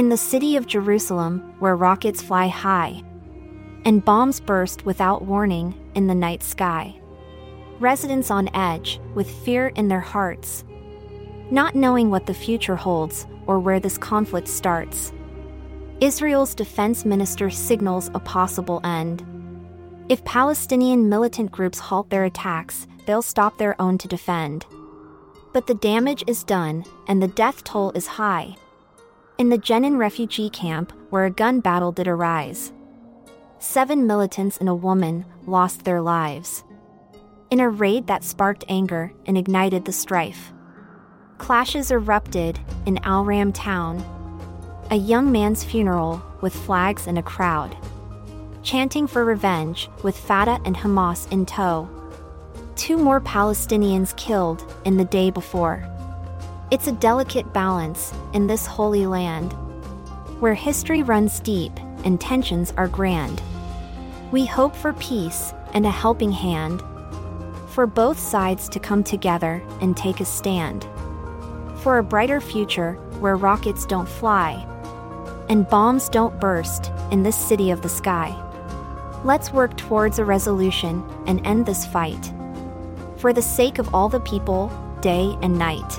In the city of Jerusalem, where rockets fly high and bombs burst without warning in the night sky. Residents on edge, with fear in their hearts, not knowing what the future holds or where this conflict starts. Israel's defense minister signals a possible end. If Palestinian militant groups halt their attacks, they'll stop their own to defend. But the damage is done, and the death toll is high. In the Jenin refugee camp, where a gun battle did arise, seven militants and a woman lost their lives. In a raid that sparked anger and ignited the strife, clashes erupted in Al Ram town. A young man's funeral with flags and a crowd, chanting for revenge with Fatah and Hamas in tow. Two more Palestinians killed in the day before. It's a delicate balance in this holy land, where history runs deep and tensions are grand. We hope for peace and a helping hand, for both sides to come together and take a stand, for a brighter future where rockets don't fly and bombs don't burst in this city of the sky. Let's work towards a resolution and end this fight. For the sake of all the people, day and night.